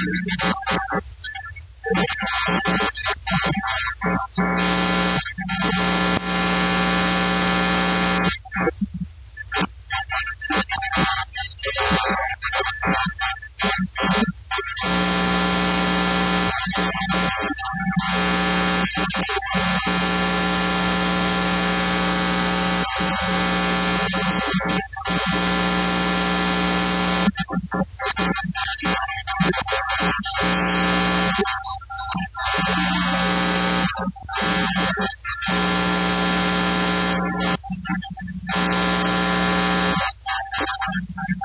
you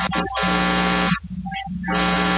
Thank you.